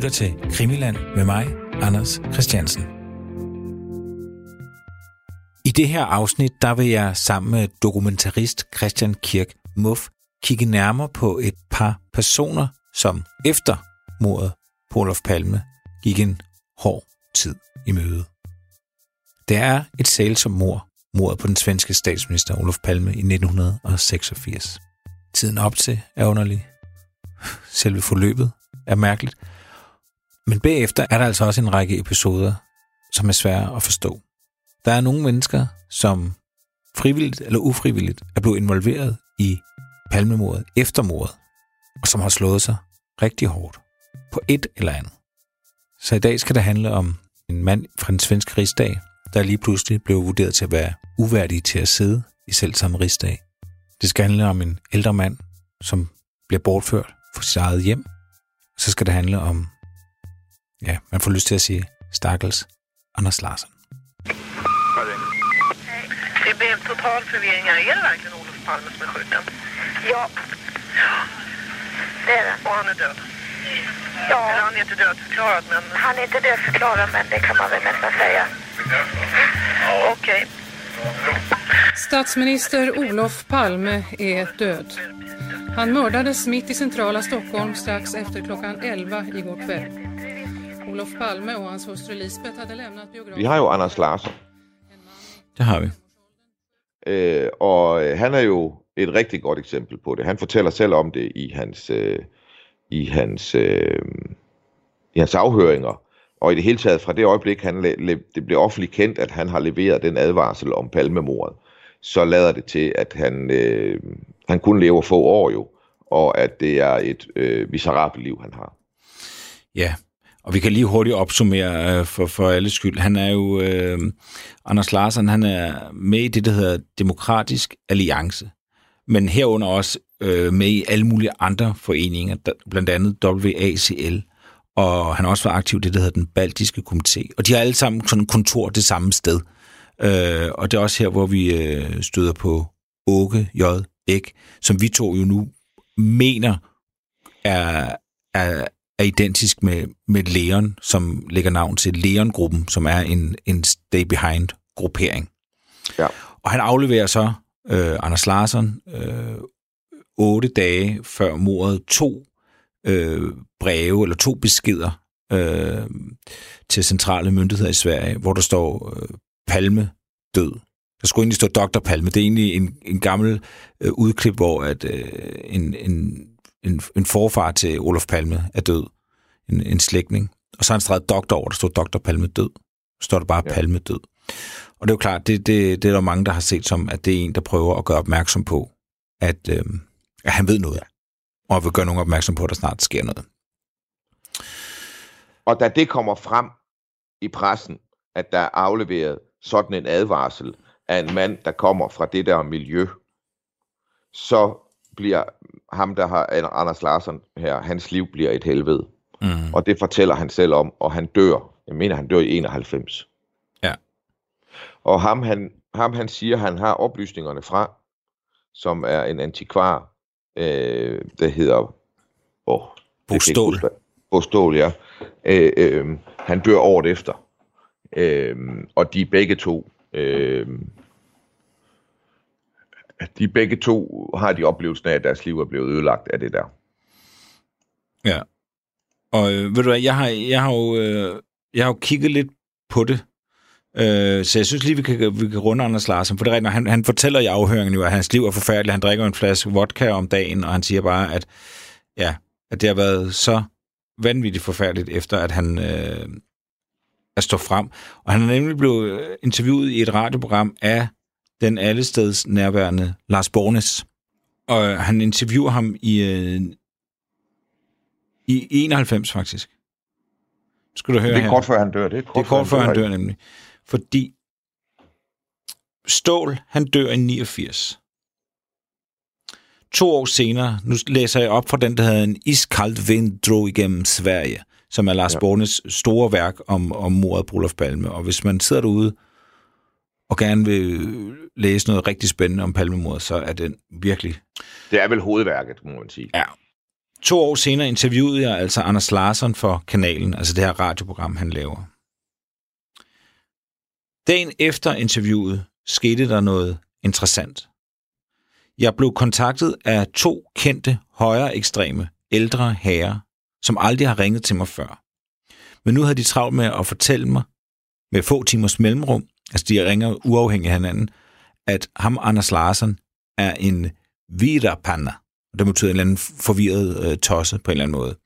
lytter til Krimiland med mig, Anders Christiansen. I det her afsnit, der vil jeg sammen med dokumentarist Christian Kirk Muff kigge nærmere på et par personer, som efter mordet på Olof Palme gik en hård tid i møde. Det er et sælsomt mord, mordet på den svenske statsminister Olof Palme i 1986. Tiden op til er underlig. Selve forløbet er mærkeligt. Men bagefter er der altså også en række episoder, som er svære at forstå. Der er nogle mennesker, som frivilligt eller ufrivilligt er blevet involveret i palmemordet efter mordet, og som har slået sig rigtig hårdt på et eller andet. Så i dag skal det handle om en mand fra den svenske rigsdag, der lige pludselig blev vurderet til at være uværdig til at sidde i selv samme rigsdag. Det skal handle om en ældre mand, som bliver bortført fra sit eget hjem. Så skal det handle om, ja, man får lyst til at sige, stakkels Anders Larsen. Det blev total förvirring här. Är det verkligen Olof Palme som är skjuten? Ja. Det är det. Och han är död? Eller Ja, han är inte dödförklarad, men han är inte dödförklarad men det kan man väl nästan säga. okej. Statsminister Olof Palme är död. Han mördades mitt i centrala Stockholm strax efter klockan 11 igår kväll. Olof Palme och hans hustru Lisbeth hade lämnat biografen. Vi har jo Anders Larsen, Det har vi. øh, og øh, han er jo et rigtig godt eksempel på det. Han fortæller selv om det i hans, øh, i hans, øh, i hans afhøringer, og i det hele taget fra det øjeblik, han det blev offentligt kendt, at han har leveret den advarsel om palmemordet, så lader det til, at han, øh, han kun lever få år jo, og at det er et øh, miserabelt liv, han har. Ja, og vi kan lige hurtigt opsummere øh, for, for alles skyld. Han er jo, øh, Anders Larsen, han er med i det, der hedder Demokratisk Alliance, men herunder også øh, med i alle mulige andre foreninger, der, blandt andet WACL, og han har også været aktiv i det, der hedder den Baltiske Komité. Og de har alle sammen sådan kontor det samme sted. Øh, og det er også her, hvor vi øh, støder på Åke J. Bæk, som vi to jo nu mener er, er, er identisk med, med Leon, som lægger navn til Leon-gruppen, som er en, en stay behind-gruppering. Ja. Og han afleverer så øh, Anders Larsson øh, otte dage før mordet to øh, breve eller to beskeder øh, til centrale myndigheder i Sverige, hvor der står øh, Palme død. Der skulle egentlig stå Dr. Palme. Det er egentlig en, en gammel øh, udklip, hvor at, øh, en, en, en, en forfar til Olof Palme er død. En, en slægtning. Og så har han streget doktor over, der står Dr. Palme død. Så står der bare ja. Palme død. Og det er jo klart, det, det, det er der mange, der har set som, at det er en, der prøver at gøre opmærksom på, at, øh, at han ved noget. Og vil gøre nogen opmærksom på, at der snart sker noget. Og da det kommer frem i pressen, at der er afleveret sådan en advarsel af en mand, der kommer fra det der miljø, så bliver ham, der har Anders Larsen her, hans liv bliver et helvede. Mm. Og det fortæller han selv om, og han dør. Jeg mener, han dør i 91. Ja. Og ham han, ham, han siger, han har oplysningerne fra, som er en antikvar, øh, der hedder... Åh, Bo Ståhl. Bo Ståhl, ja. Øh, øh, han dør året efter. Øh, og de begge to... Øh, de begge to har de oplevelsen af, at deres liv er blevet ødelagt af det der. Ja. Og øh, ved du hvad, jeg har, jeg har jo, øh, jeg har jo kigget lidt på det. Øh, så jeg synes lige, vi kan, vi kan runde Anders Larsen. For det er rigtigt, han, han fortæller i afhøringen jo, at hans liv er forfærdeligt. Han drikker en flaske vodka om dagen, og han siger bare, at, ja, at det har været så vanvittigt forfærdeligt, efter at han øh, er stået frem. Og han er nemlig blevet interviewet i et radioprogram af den allesteds nærværende Lars Bornes. Og han interviewer ham i, øh, i 91 faktisk. Skal du høre Det er her. kort før han dør. Det er kort, Det er kort før han dør ikke? nemlig. Fordi Stål, han dør i 89. To år senere, nu læser jeg op fra den, der hedder En iskald vind drog igennem Sverige, som er Lars. Ja. Bornes store værk om, om mordet på Olof Palme. Og hvis man sidder derude og gerne vil læse noget rigtig spændende om Palmemordet, så er den virkelig... Det er vel hovedværket, må man sige. Ja. To år senere interviewede jeg altså Anders Larsson for kanalen, altså det her radioprogram, han laver. Dagen efter interviewet skete der noget interessant. Jeg blev kontaktet af to kendte højre ekstreme ældre herrer, som aldrig har ringet til mig før. Men nu havde de travlt med at fortælle mig, med få timers mellemrum, altså de ringer uafhængigt af hinanden, at ham, Anders Larsen, er en viderpanna. Det betyder en eller anden forvirret øh, tosse på en eller anden måde.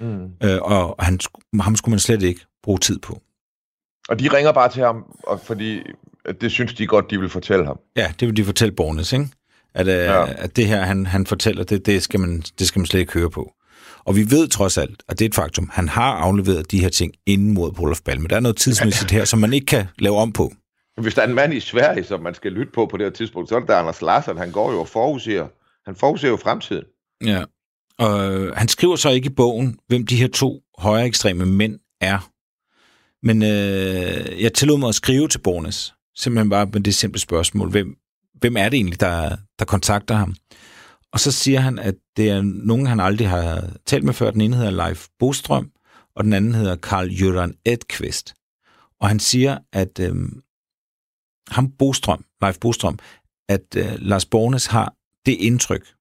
Mm. Øh, og han, ham skulle man slet ikke bruge tid på. Og de ringer bare til ham, og fordi det synes de godt, de vil fortælle ham. Ja, det vil de fortælle Bornes, ikke? At, øh, ja. at det her, han, han fortæller, det, det, skal man, det skal man slet ikke høre på. Og vi ved trods alt, at det er et faktum, han har afleveret de her ting inden mod Olof Palme. Der er noget tidsmæssigt her, som man ikke kan lave om på. Hvis der er en mand i Sverige, som man skal lytte på på det her tidspunkt, så er det der Anders Larsen. Han går jo og forudser, han forudser jo fremtiden. Ja, og øh, han skriver så ikke i bogen, hvem de her to højere ekstreme mænd er. Men øh, jeg tillod mig at skrive til Bornes, simpelthen bare med det simple spørgsmål, hvem, hvem er det egentlig, der, der kontakter ham? Og så siger han, at det er nogen, han aldrig har talt med før. Den ene hedder Leif Bostrøm, og den anden hedder Karl Jørgen Edqvist. Og han siger, at øh, ham Bostrøm, Leif Bostrøm, at øh, Lars Bornes har det indtryk,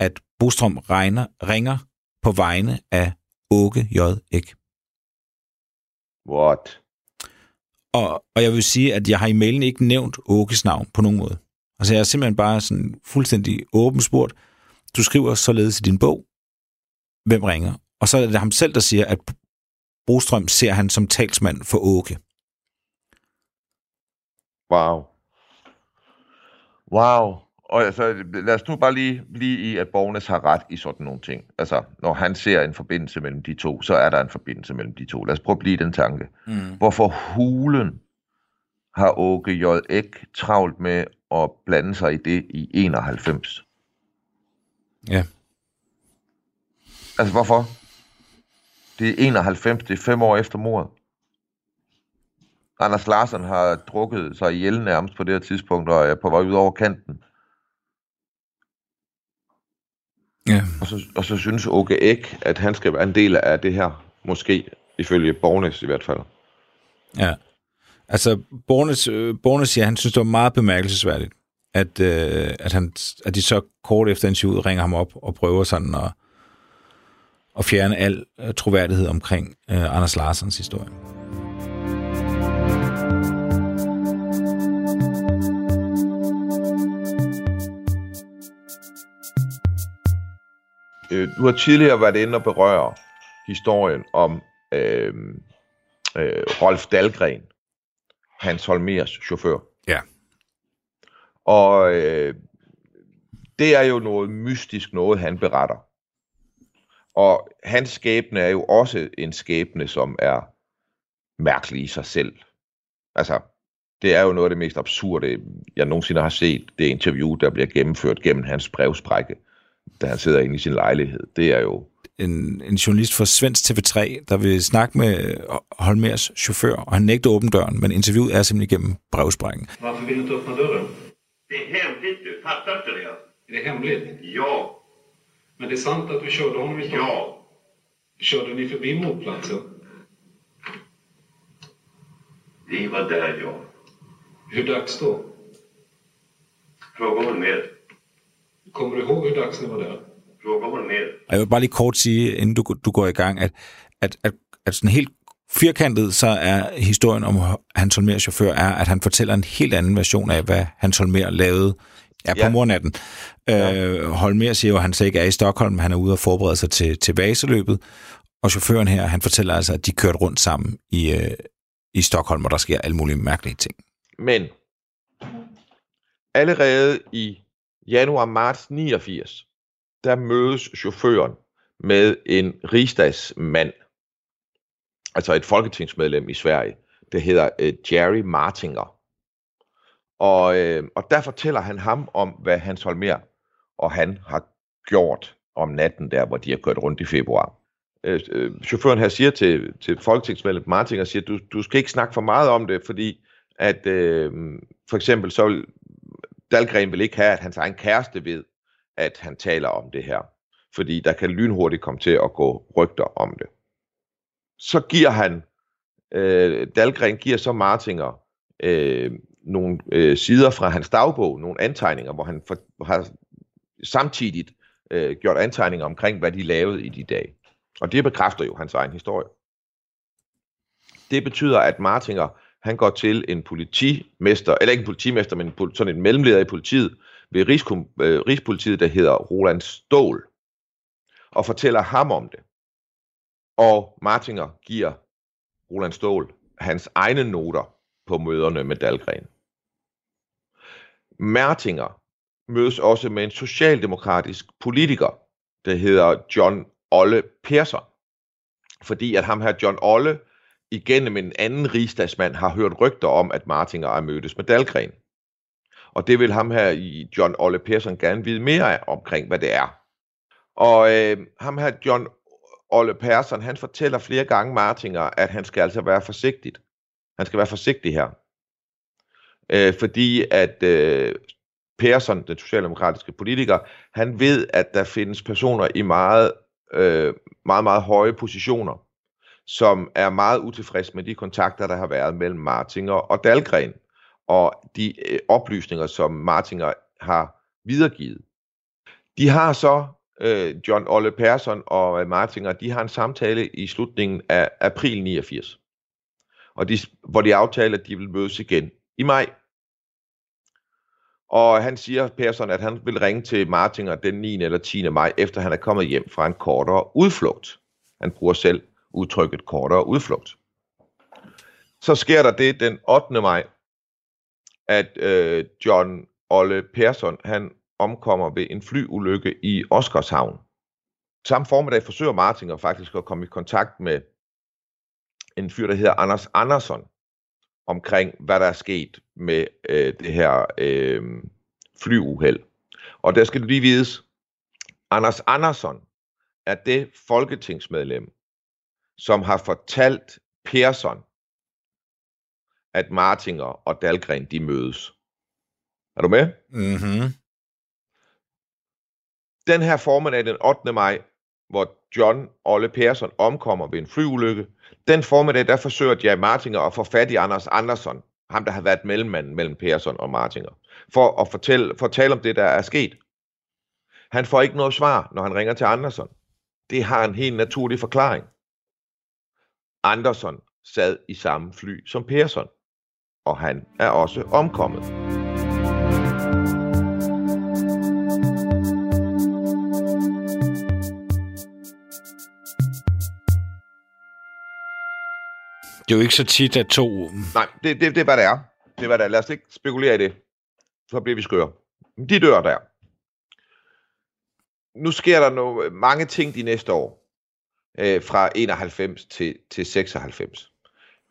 at Bostrøm regner, ringer på vegne af Åke J. Ek. What? Og, og jeg vil sige, at jeg har i mailen ikke nævnt Åkes navn på nogen måde. Altså jeg er simpelthen bare sådan fuldstændig åben spurgt. Du skriver således i din bog, hvem ringer? Og så er det ham selv, der siger, at Brostrøm ser han som talsmand for Åke. Wow. Wow. Og altså, lad os nu bare lige, lige i, at Bornes har ret i sådan nogle ting. Altså, når han ser en forbindelse mellem de to, så er der en forbindelse mellem de to. Lad os prøve at blive den tanke. Mm. Hvorfor hulen har Åke J. Ek travlt med at blande sig i det i 91? Ja. Altså, hvorfor? Det er 91, det er fem år efter mordet. Anders Larsen har drukket sig ihjel nærmest på det her tidspunkt, og er på vej ud over kanten. Ja. Og, så, og så synes Åke Ek, at han skal være en del af det her, måske ifølge Bornes i hvert fald. Ja. Altså, Bornes, øh, Bornes siger, at han synes, det var meget bemærkelsesværdigt, at, øh, at, han, at de så kort efter interviewet ringer ham op og prøver sådan at, at fjerne al øh, troværdighed omkring øh, Anders Larsens historie. Øh, du har tidligere været inde og berøre historien om øh, øh, Rolf Dahlgren, Hans Holmers chauffør. Ja. Og øh, det er jo noget mystisk noget, han beretter. Og hans skæbne er jo også en skæbne, som er mærkelig i sig selv. Altså, det er jo noget af det mest absurde, jeg nogensinde har set, det interview, der bliver gennemført gennem hans brevsprække, da han sidder inde i sin lejlighed. Det er jo... En, en journalist fra Svensk TV3, der vil snakke med Holmers chauffør, og han nægter åben døren, men interviewet er simpelthen igennem brevsprækken. Varför vill du inte öppna dörren? Det är hemligt du, fattar inte det? Är det hemligt? Ja, Men det är sant att du körde honom i Stockholm? ja. Körde ni förbi mordplatsen? Vi var där ja. Hur dags då? Fråga Holmér. Kommer du ihåg hur dags ni var där? Fråga Holmér. Og jeg vil bare lige kort sige, inden du, du går i gang, at, at, at, at sådan helt firkantet, så er historien om Hans Holmers chauffør, er, at han fortæller en helt anden version af, hvad Hans Holmer lavede ja, på ja. mornatten. Ja. Øh, Holmer siger jo, at han så ikke er i Stockholm, han er ude og forberede sig til, til vaseløbet, og chaufføren her, han fortæller altså, at de kørte rundt sammen i, øh, i Stockholm, og der sker alle mulige mærkelige ting. Men allerede i januar-marts 89, der mødes chaufføren med en rigsdagsmand, altså et folketingsmedlem i Sverige, der hedder øh, Jerry Martinger. Og, øh, og der fortæller han ham om, hvad Hans Holmer og han har gjort om natten der, hvor de har kørt rundt i februar. Øh, øh, chaufføren her siger til, til folketingsmedlem Martinger, siger, du, du skal ikke snakke for meget om det, fordi at øh, for eksempel så vil Dahlgren vil ikke have, at hans egen kæreste ved, at han taler om det her. fordi der kan lynhurtigt komme til at gå rygter om det. Så giver han, øh, Dalgren giver så Martinger øh, nogle øh, sider fra hans dagbog, nogle antegninger, hvor han for, har samtidigt øh, gjort antegninger omkring, hvad de lavede i de dage. Og det bekræfter jo hans egen historie. Det betyder, at Martinger han går til en politimester, eller ikke en politimester, men sådan en mellemleder i politiet, ved Rigskom, øh, Rigspolitiet, der hedder Roland Stål, og fortæller ham om det. Og Martinger giver Roland Stål hans egne noter på møderne med Dalgren. Martinger mødes også med en socialdemokratisk politiker, der hedder John Olle Persson. Fordi at ham her John Olle igennem en anden rigsdagsmand har hørt rygter om, at Martinger er mødtes med Dalgren. Og det vil ham her i John Olle Persson gerne vide mere omkring, hvad det er. Og øh, ham her John Olle Persson, han fortæller flere gange Martinger, at han skal altså være forsigtig. Han skal være forsigtig her. Øh, fordi at øh, Persson, den socialdemokratiske politiker, han ved, at der findes personer i meget, øh, meget, meget høje positioner, som er meget utilfreds med de kontakter, der har været mellem Martinger og Dalgren, og de øh, oplysninger, som Martinger har videregivet. De har så, øh, John Olle Persson og øh, Martinger, de har en samtale i slutningen af april 89, og de, hvor de aftaler, at de vil mødes igen i maj. Og han siger, Persson, at han vil ringe til Martinger den 9. eller 10. maj, efter han er kommet hjem fra en kortere udflugt. Han bruger selv udtrykket kortere udflugt. Så sker der det den 8. maj, at øh, John Olle Persson, han omkommer ved en flyulykke i Oscarshavn. Samme formiddag forsøger Martinger faktisk at komme i kontakt med en fyr, der hedder Anders Andersson, omkring hvad der er sket med øh, det her øh, flyuheld. Og der skal du lige vides, Anders Andersson er det folketingsmedlem, som har fortalt Persson, at Martinger og Dalgren de mødes. Er du med? Mm-hmm. Den her formiddag den 8. maj, hvor John Olle Persson omkommer ved en flyulykke, den formiddag, der forsøger Jerry Martinger at få fat i Anders Andersson, ham der har været mellemmanden mellem Persson og Martinger, for at fortælle, fortælle om det, der er sket. Han får ikke noget svar, når han ringer til Andersson. Det har en helt naturlig forklaring. Andersson sad i samme fly som Persson, og han er også omkommet. Det er jo ikke så tit, at to... Nej, det, det, det er hvad det er. Det er hvad det er. Lad os ikke spekulere i det. Så bliver vi skøre. De dør der. Nu sker der no, mange ting de næste år. Øh, fra 91 til, til 96.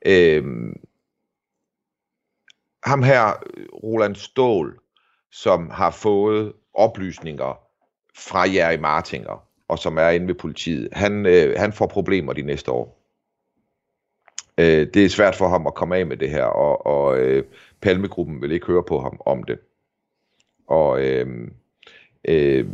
Øh, ham her, Roland Stål, som har fået oplysninger fra Jerry Martinger, og som er inde ved politiet, han, øh, han får problemer de næste år. Øh, det er svært for ham at komme af med det her, og, og øh, Palmegruppen vil ikke høre på ham om det. Og øh, øh,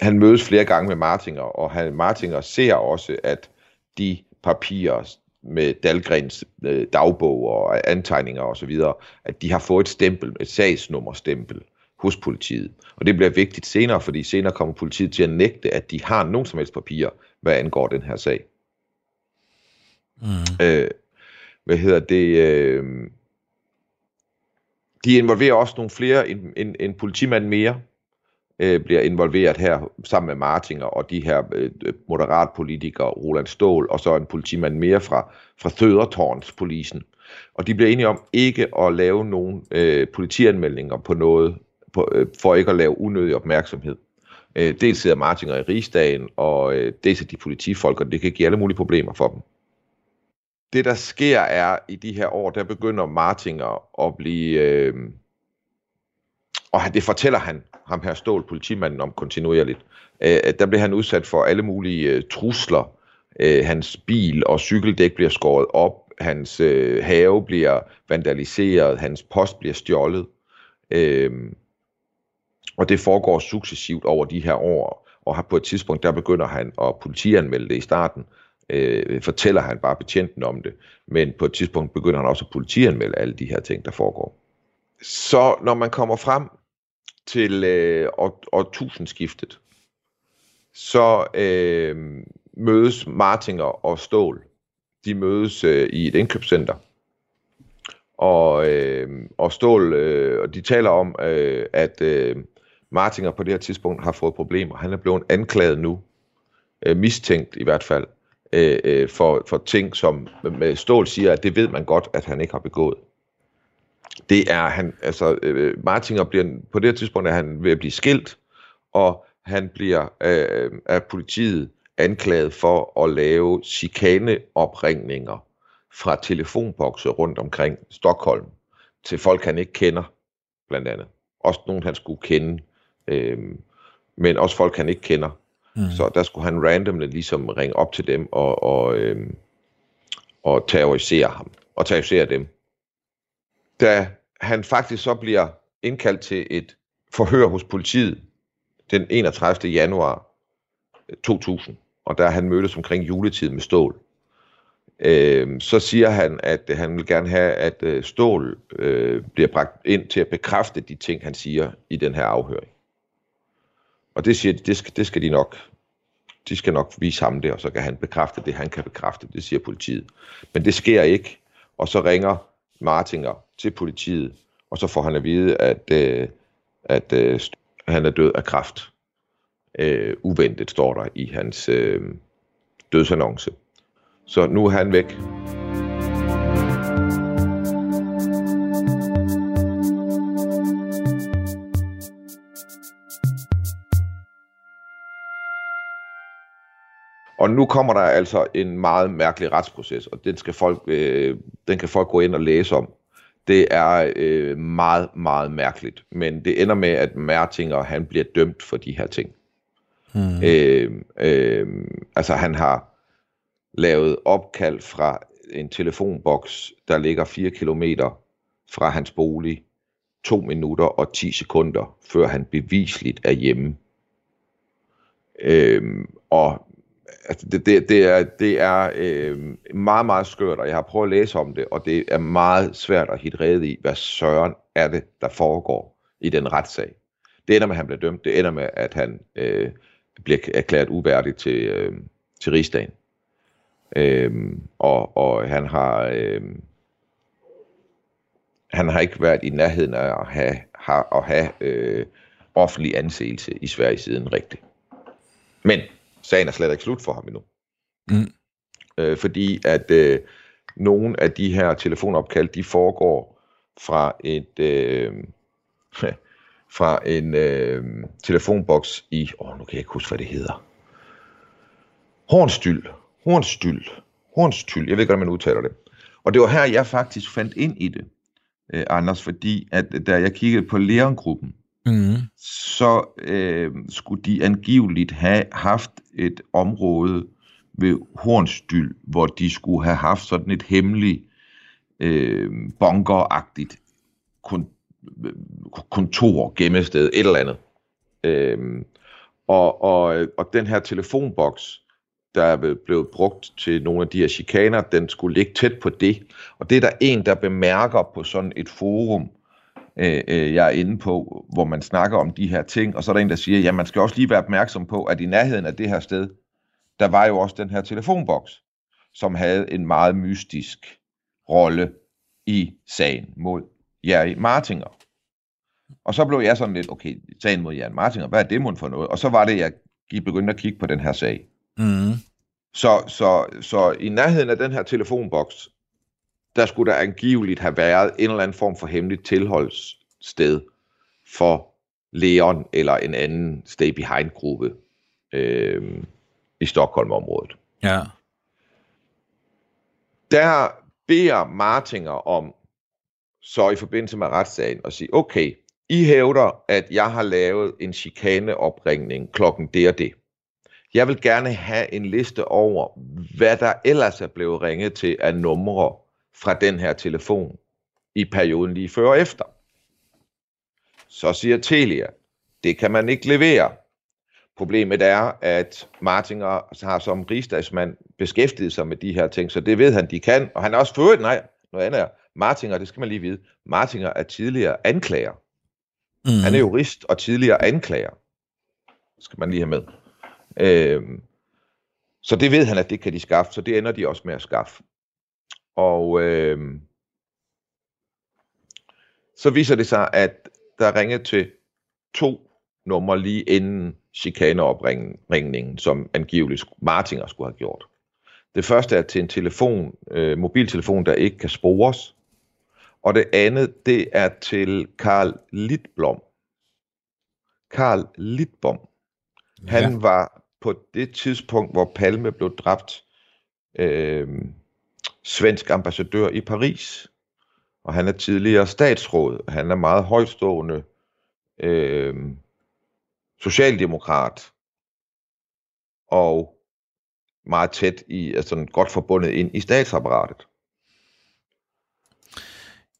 han mødes flere gange med Martinger, og han, Martinger ser også, at de papirer med Dalgrens øh, dagbog og antegninger osv., at de har fået et stempel, et sagsnummerstempel hos politiet. Og det bliver vigtigt senere, fordi senere kommer politiet til at nægte, at de har nogen som helst papirer, hvad angår den her sag. Mm. Øh, hvad hedder det? Øh, de involverer også nogle flere, en, en, en politimand mere, øh, bliver involveret her sammen med Martinger og de her øh, moderatpolitikere, Roland Stål, og så en politimand mere fra, fra Thødertårns polisen. Og de bliver enige om ikke at lave nogen øh, politianmeldninger på noget, på, øh, for ikke at lave unødig opmærksomhed. Øh, dels sidder Martinger i rigsdagen, og øh, dels er de politifolk, og det kan give alle mulige problemer for dem. Det der sker er, i de her år, der begynder Martinger at blive... Øh, og det fortæller han, ham her Stål, politimanden, om kontinuerligt. Øh, der blev han udsat for alle mulige øh, trusler. Øh, hans bil og cykeldæk bliver skåret op. Hans øh, have bliver vandaliseret. Hans post bliver stjålet. Øh, og det foregår successivt over de her år. og har på et tidspunkt, der begynder han at politianmelde det i starten, øh, fortæller han bare betjenten om det, men på et tidspunkt begynder han også at politianmelde alle de her ting, der foregår. Så når man kommer frem til øh, år, årtusindskiftet, så øh, mødes Martinger og Stål. De mødes øh, i et indkøbscenter. Og, øh, og Stål, øh, og de taler om, øh, at øh, Martinger på det her tidspunkt har fået problemer. Han er blevet anklaget nu, øh, mistænkt i hvert fald, øh, øh, for, for ting, som øh, med Stål siger, at det ved man godt, at han ikke har begået. Det er han, altså øh, Martinger bliver, på det tidspunkt er han ved at blive skilt, og han bliver øh, af politiet anklaget for at lave chikaneopringninger fra telefonbokse rundt omkring Stockholm til folk, han ikke kender, blandt andet. Også nogen, han skulle kende, øh, men også folk, han ikke kender. Mm. Så der skulle han randomly ligesom ringe op til dem og, og, øh, og terrorisere ham, og terrorisere dem. Da han faktisk så bliver indkaldt til et forhør hos politiet den 31. januar øh, 2000, og der han mødtes omkring juletid med Stål, øh, så siger han, at øh, han vil gerne have, at øh, Stål øh, bliver bragt ind til at bekræfte de ting, han siger i den her afhøring. Og det siger de, det skal, det skal de nok. De skal nok vise ham det, og så kan han bekræfte det, han kan bekræfte. Det siger politiet. Men det sker ikke, og så ringer Martinger til politiet, og så får han at vide, at, øh, at øh, han er død af kræft. Øh, uventet står der i hans øh, dødsannonce. Så nu er han væk. Og nu kommer der altså en meget mærkelig retsproces, og den, skal folk, øh, den kan folk gå ind og læse om. Det er øh, meget, meget mærkeligt, men det ender med, at Mertinger han bliver dømt for de her ting. Hmm. Øh, øh, altså han har lavet opkald fra en telefonboks, der ligger 4 kilometer fra hans bolig, 2 minutter og 10 sekunder, før han bevisligt er hjemme. Øhm, og altså det, det, det er, det er øh, meget, meget skørt, og jeg har prøvet at læse om det, og det er meget svært at hitte rede i, hvad søren er det, der foregår i den retssag. Det ender med, at han bliver dømt. Det ender med, at han øh, bliver erklæret uværdig til, øh, til rigsdagen. Øh, og, og han har Øh, han har ikke været i nærheden af at have, have, at have øh, offentlig anseelse i Sverige siden rigtigt. Men sagen er slet ikke slut for ham endnu. Mm. Øh, fordi at øh, nogle af de her telefonopkald, de foregår fra et øh, fra en øh, telefonboks i, åh, nu kan jeg ikke huske, hvad det hedder. Hornstyld Hornstyld. Hornstyld, jeg ved godt, man udtaler det. Og det var her, jeg faktisk fandt ind i det, øh, Anders, fordi at da jeg kiggede på lærergruppen, mm. så øh, skulle de angiveligt have haft et område ved Hornstyld, hvor de skulle have haft sådan et hemmeligt øh, bunkeragtigt kontor, gemmested, et eller andet. Øh, og, og, og den her telefonboks, der er blevet brugt til nogle af de her chikaner, den skulle ligge tæt på det. Og det er der en, der bemærker på sådan et forum, øh, øh, jeg er inde på, hvor man snakker om de her ting, og så er der en, der siger, ja, man skal også lige være opmærksom på, at i nærheden af det her sted, der var jo også den her telefonboks, som havde en meget mystisk rolle i sagen mod Jerry Martinger. Og så blev jeg sådan lidt, okay, sagen mod Jan Martinger, hvad er det for noget? Og så var det, jeg begyndte at kigge på den her sag. Mm. Så, så, så i nærheden af den her telefonboks, der skulle der angiveligt have været en eller anden form for hemmeligt tilholdssted for Leon eller en anden stay behind gruppe øh, i Stockholm-området. Ja. Der beder Martinger om, så i forbindelse med retssagen, at sige, okay, I hævder, at jeg har lavet en chikaneopringning klokken det og det. Jeg vil gerne have en liste over, hvad der ellers er blevet ringet til af numre fra den her telefon i perioden lige før og efter. Så siger Telia, det kan man ikke levere. Problemet er, at Martinger har som rigsdagsmand beskæftiget sig med de her ting, så det ved han, de kan. Og han er også ført, nej, noget andet er, Martinger, det skal man lige vide, Martinger er tidligere anklager. Mm. Han er jurist og tidligere anklager. Det skal man lige have med. Øhm, så det ved han, at det kan de skaffe, så det ender de også med at skaffe. Og øhm, så viser det sig, at der ringer til to numre lige inden chikaneopringningen, som angiveligt Martinger skulle have gjort. Det første er til en telefon, øh, mobiltelefon, der ikke kan spores. Og det andet, det er til Karl Litblom. Karl. Han ja. var på det tidspunkt, hvor Palme blev dræbt, øh, svensk ambassadør i Paris. Og han er tidligere statsråd. Han er meget højstående øh, socialdemokrat. Og meget tæt i, altså godt forbundet ind i statsapparatet.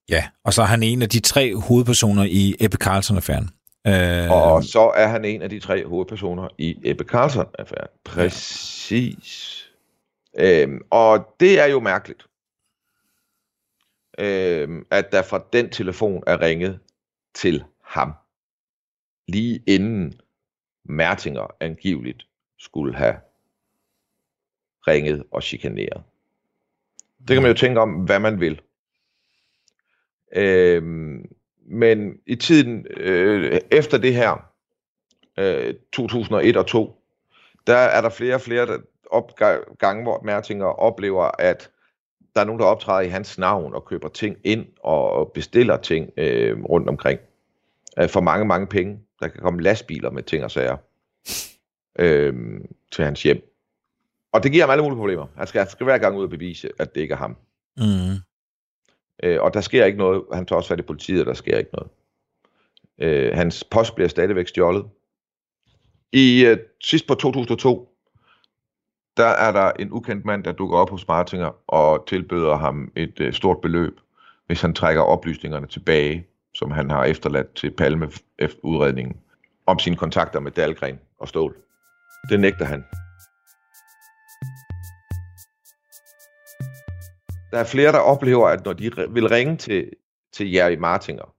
Ja, og så er han en af de tre hovedpersoner i Ebbe Carlson-affæren. Øh... Og så er han en af de tre hovedpersoner i Ebbe Carlson-affæren. Præcis. Ja. Øhm, og det er jo mærkeligt, øhm, at der fra den telefon er ringet til ham, lige inden Mertinger angiveligt skulle have ringet og chikaneret. Det kan man jo tænke om, hvad man vil. Øhm, men i tiden øh, efter det her, øh, 2001 og 2, der er der flere og flere der op, gange, hvor Mertinger oplever, at der er nogen, der optræder i hans navn og køber ting ind og bestiller ting øh, rundt omkring øh, for mange, mange penge. Der kan komme lastbiler med ting og sager øh, til hans hjem. Og det giver ham alle mulige problemer. Han skal, han skal hver gang ud og bevise, at det ikke er ham. Mm. Øh, og der sker ikke noget. Han tager også fat i politiet, og der sker ikke noget. Øh, hans post bliver stadigvæk stjålet. I øh, sidst på 2002, der er der en ukendt mand, der dukker op hos Martinger og tilbyder ham et øh, stort beløb, hvis han trækker oplysningerne tilbage, som han har efterladt til Palme efter udredningen, om sine kontakter med Dahlgren og Stål. Det nægter han. der er flere, der oplever, at når de vil ringe til, til Jerry Martinger,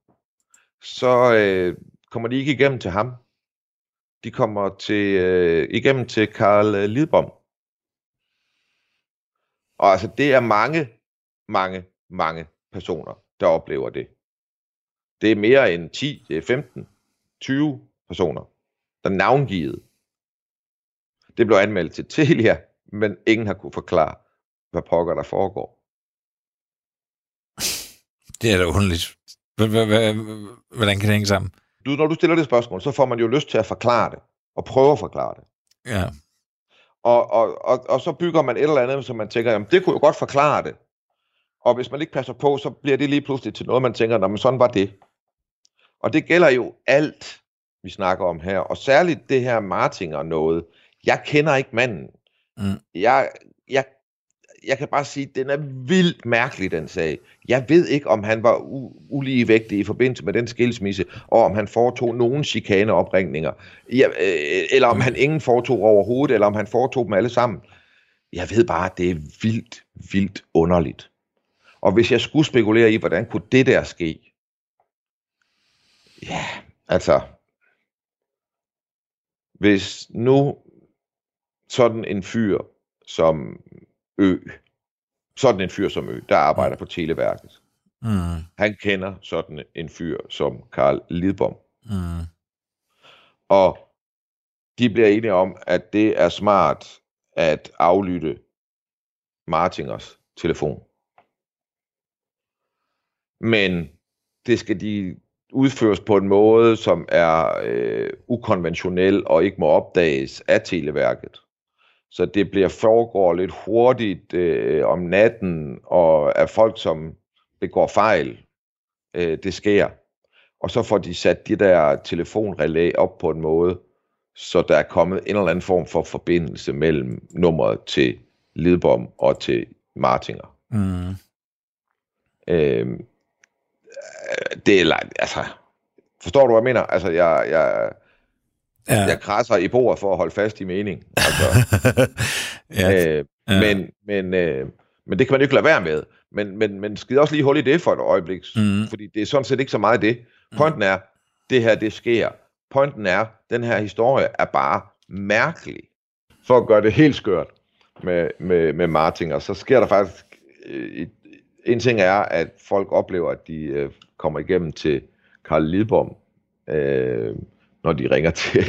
så øh, kommer de ikke igennem til ham. De kommer til, øh, igennem til Karl Lidbom. Og altså, det er mange, mange, mange personer, der oplever det. Det er mere end 10, det er 15, 20 personer, der er navngivet. Det blev anmeldt til Telia, men ingen har kunne forklare, hvad pokker der foregår. Det er da underligt. Hvordan kan det hænge sammen? Du, når du stiller det spørgsmål, så får man jo lyst til at forklare det, og prøve at forklare det. Ja. Og, og, og, og så bygger man et eller andet, som man tænker, jamen det kunne jo godt forklare det. Og hvis man ikke passer på, så bliver det lige pludselig til noget, man tænker, men sådan var det. Og det gælder jo alt, vi snakker om her, og særligt det her Martinger noget. Jeg kender ikke manden. Mm. Jeg, jeg jeg kan bare sige, at den er vildt mærkelig, den sag. Jeg ved ikke, om han var u- uligevægtig i forbindelse med den skilsmisse, og om han foretog nogen chikaneopringninger, ja, øh, eller om han ingen foretog overhovedet, eller om han foretog dem alle sammen. Jeg ved bare, at det er vildt, vildt underligt. Og hvis jeg skulle spekulere i, hvordan kunne det der ske? Ja, altså, hvis nu sådan en fyr som Ø. Sådan en fyr som Ø, der arbejder på Televærket. Mm. Han kender sådan en fyr som Karl Lidbom. Mm. Og de bliver enige om, at det er smart at aflytte Martingers telefon. Men det skal de udføres på en måde, som er øh, ukonventionel og ikke må opdages af Televærket. Så det bliver foregår lidt hurtigt øh, om natten, og af folk, som begår fejl, øh, det sker. Og så får de sat de der telefonrelæ op på en måde, så der er kommet en eller anden form for forbindelse mellem nummeret til Lidbom og til Martinger. Mm. Øh, det er altså, forstår du, hvad jeg mener? Altså, jeg, jeg, ja. jeg krasser i bordet for at holde fast i mening. Altså, ja. øh, ja. Men, men, øh, men det kan man jo ikke lade være med. Men, men, men skid også lige hul i det for et øjeblik, mm. fordi det er sådan set ikke så meget det. Pointen er, det her det sker. Pointen er, den her historie er bare mærkelig. For at gøre det helt skørt med, med, med Martinger, så sker der faktisk... Øh, en ting er, at folk oplever, at de øh, kommer igennem til Karl Lidbom, øh, når de ringer til,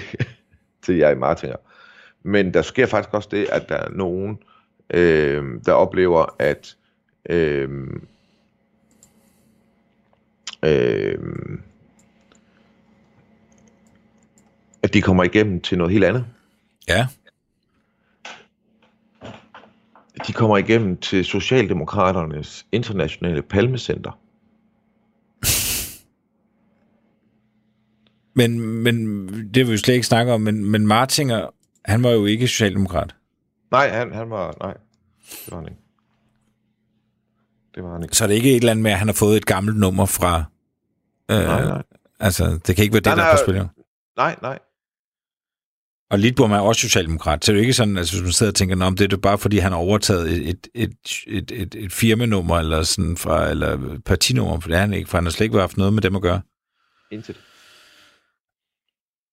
til jer i Martinger. Men der sker faktisk også det, at der er nogen, øh, der oplever, at øh, øh, at de kommer igennem til noget helt andet. Ja. De kommer igennem til Socialdemokraternes internationale palmecenter. Men, men det vil vi slet ikke snakke om, men, men Martinger, han var jo ikke socialdemokrat. Nej, han, han var, nej, det var han ikke. Det var han ikke. Så det er ikke et eller andet med, at han har fået et gammelt nummer fra... Øh, Nej, nej. Altså, det kan ikke være det, Nej, der er på spil. Nej, nej. Og Lidbom er også socialdemokrat, så det er jo ikke sådan, at hvis man sidder og tænker, om det er det bare fordi, han har overtaget et, et, et, et, et, et firmanummer eller sådan fra, eller partinummer, for det er han ikke, for han har slet ikke haft noget med dem at gøre. Intet.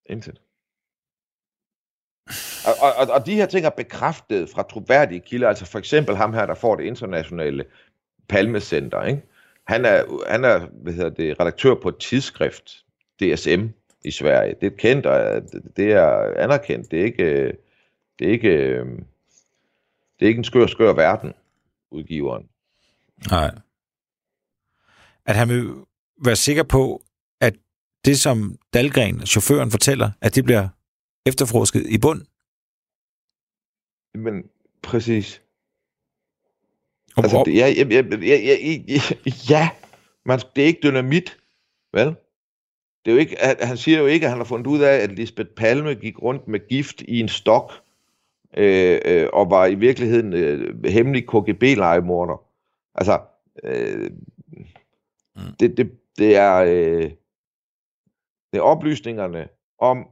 Intet. Og, og, og- de her ting er bekræftet fra troværdige kilder, altså for eksempel ham her, der får det internationale Palmecenter, ikke? Han er, han er hvad hedder det, redaktør på et tidsskrift, DSM, i Sverige. Det er kendt, og øh, det er anerkendt. Det er ikke, øh, det er ikke, øh, det er ikke en skør, skør verden, udgiveren. Nej. At han vil være sikker på, det, som Dalgren, chaufføren, fortæller, at det bliver efterforsket i bund. Men præcis. Og, Altså, det, ja, ja, ja, ja, ja, ja, man, det er ikke dynamit, vel? Det er jo ikke, at- han siger jo ikke, at han har fundet ud af, at Lisbeth Palme gik rundt med gift i en stok, øh, øh, og var i virkeligheden øh, hemmelig KGB-legemorder. Altså, øh, det, det, det, er, øh, det er oplysningerne om,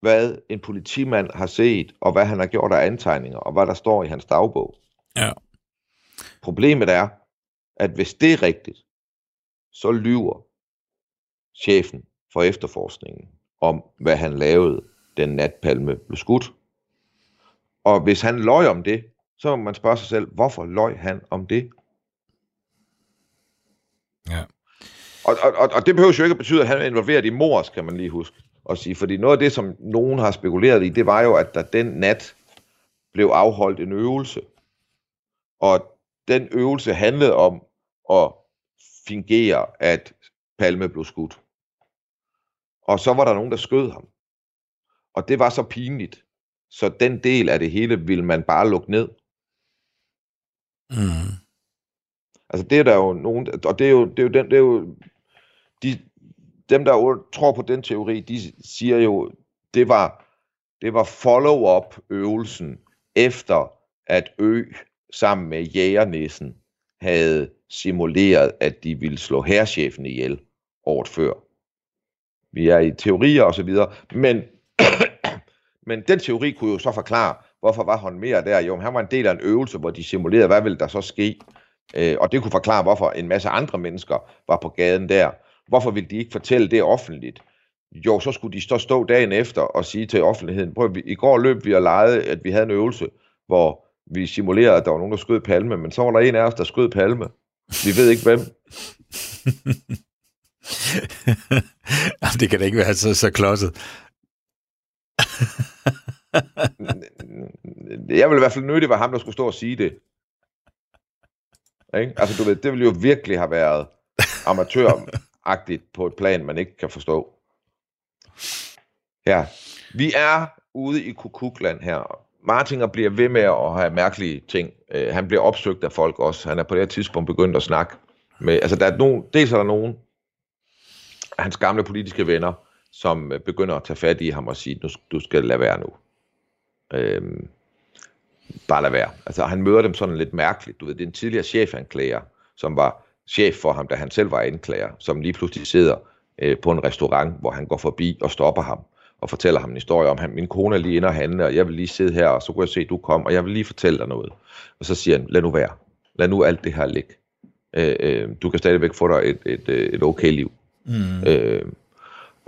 hvad en politimand har set, og hvad han har gjort af antegninger, og hvad der står i hans dagbog. Ja. Problemet er, at hvis det er rigtigt, så lyver chefen for efterforskningen om, hvad han lavede den nat Palme blev skudt. Og hvis han løj om det, så må man spørge sig selv, hvorfor løj han om det? ja. Og, og, og, og det behøver jo ikke at betyde, at han er involveret i mors, kan man lige huske at sige. Fordi noget af det, som nogen har spekuleret i, det var jo, at der den nat blev afholdt en øvelse. Og den øvelse handlede om at fingere, at Palme blev skudt. Og så var der nogen, der skød ham. Og det var så pinligt. Så den del af det hele ville man bare lukke ned. Mm. Altså det er der jo nogen, og det er jo, det er jo, den, det er jo de, dem, der tror på den teori, de siger jo, det var, det var follow-up øvelsen efter, at Ø sammen med jægernissen havde simuleret, at de ville slå herrchefen ihjel året før. Vi er i teorier og så videre, men, men den teori kunne jo så forklare, hvorfor var han mere der? Jo, han var en del af en øvelse, hvor de simulerede, hvad ville der så ske? Øh, og det kunne forklare, hvorfor en masse andre mennesker var på gaden der. Hvorfor ville de ikke fortælle det offentligt? Jo, så skulle de så stå dagen efter og sige til offentligheden, prøv, i går løb vi og legede, at vi havde en øvelse, hvor vi simulerede, at der var nogen, der skød Palme, men så var der en af os, der skød Palme. Vi ved ikke hvem. Jamen, det kan da ikke være så, så klodset. Jeg ville i hvert fald det var ham, der skulle stå og sige det. Ikke? Altså, du ved, det ville jo virkelig have været agtigt på et plan, man ikke kan forstå. Ja, vi er ude i Kukukland her. Martinger bliver ved med at have mærkelige ting. Øh, han bliver opsøgt af folk også. Han er på det her tidspunkt begyndt at snakke med... Altså, der er nogen, dels er der nogen af hans gamle politiske venner, som øh, begynder at tage fat i ham og sige, nu, du skal lade være nu. Øhm, bare lade være. Altså, han møder dem sådan lidt mærkeligt. Du ved, det er en tidligere chefanklager, som var chef for ham, da han selv var anklager, som lige pludselig sidder øh, på en restaurant, hvor han går forbi og stopper ham, og fortæller ham en historie om, at min kone er lige inde og handle, og jeg vil lige sidde her, og så kunne jeg se, at du kom, og jeg vil lige fortælle dig noget. Og så siger han, lad nu være. Lad nu alt det her ligge. Øh, øh, du kan stadigvæk få dig et, et, øh, et okay liv. Mm. Øh,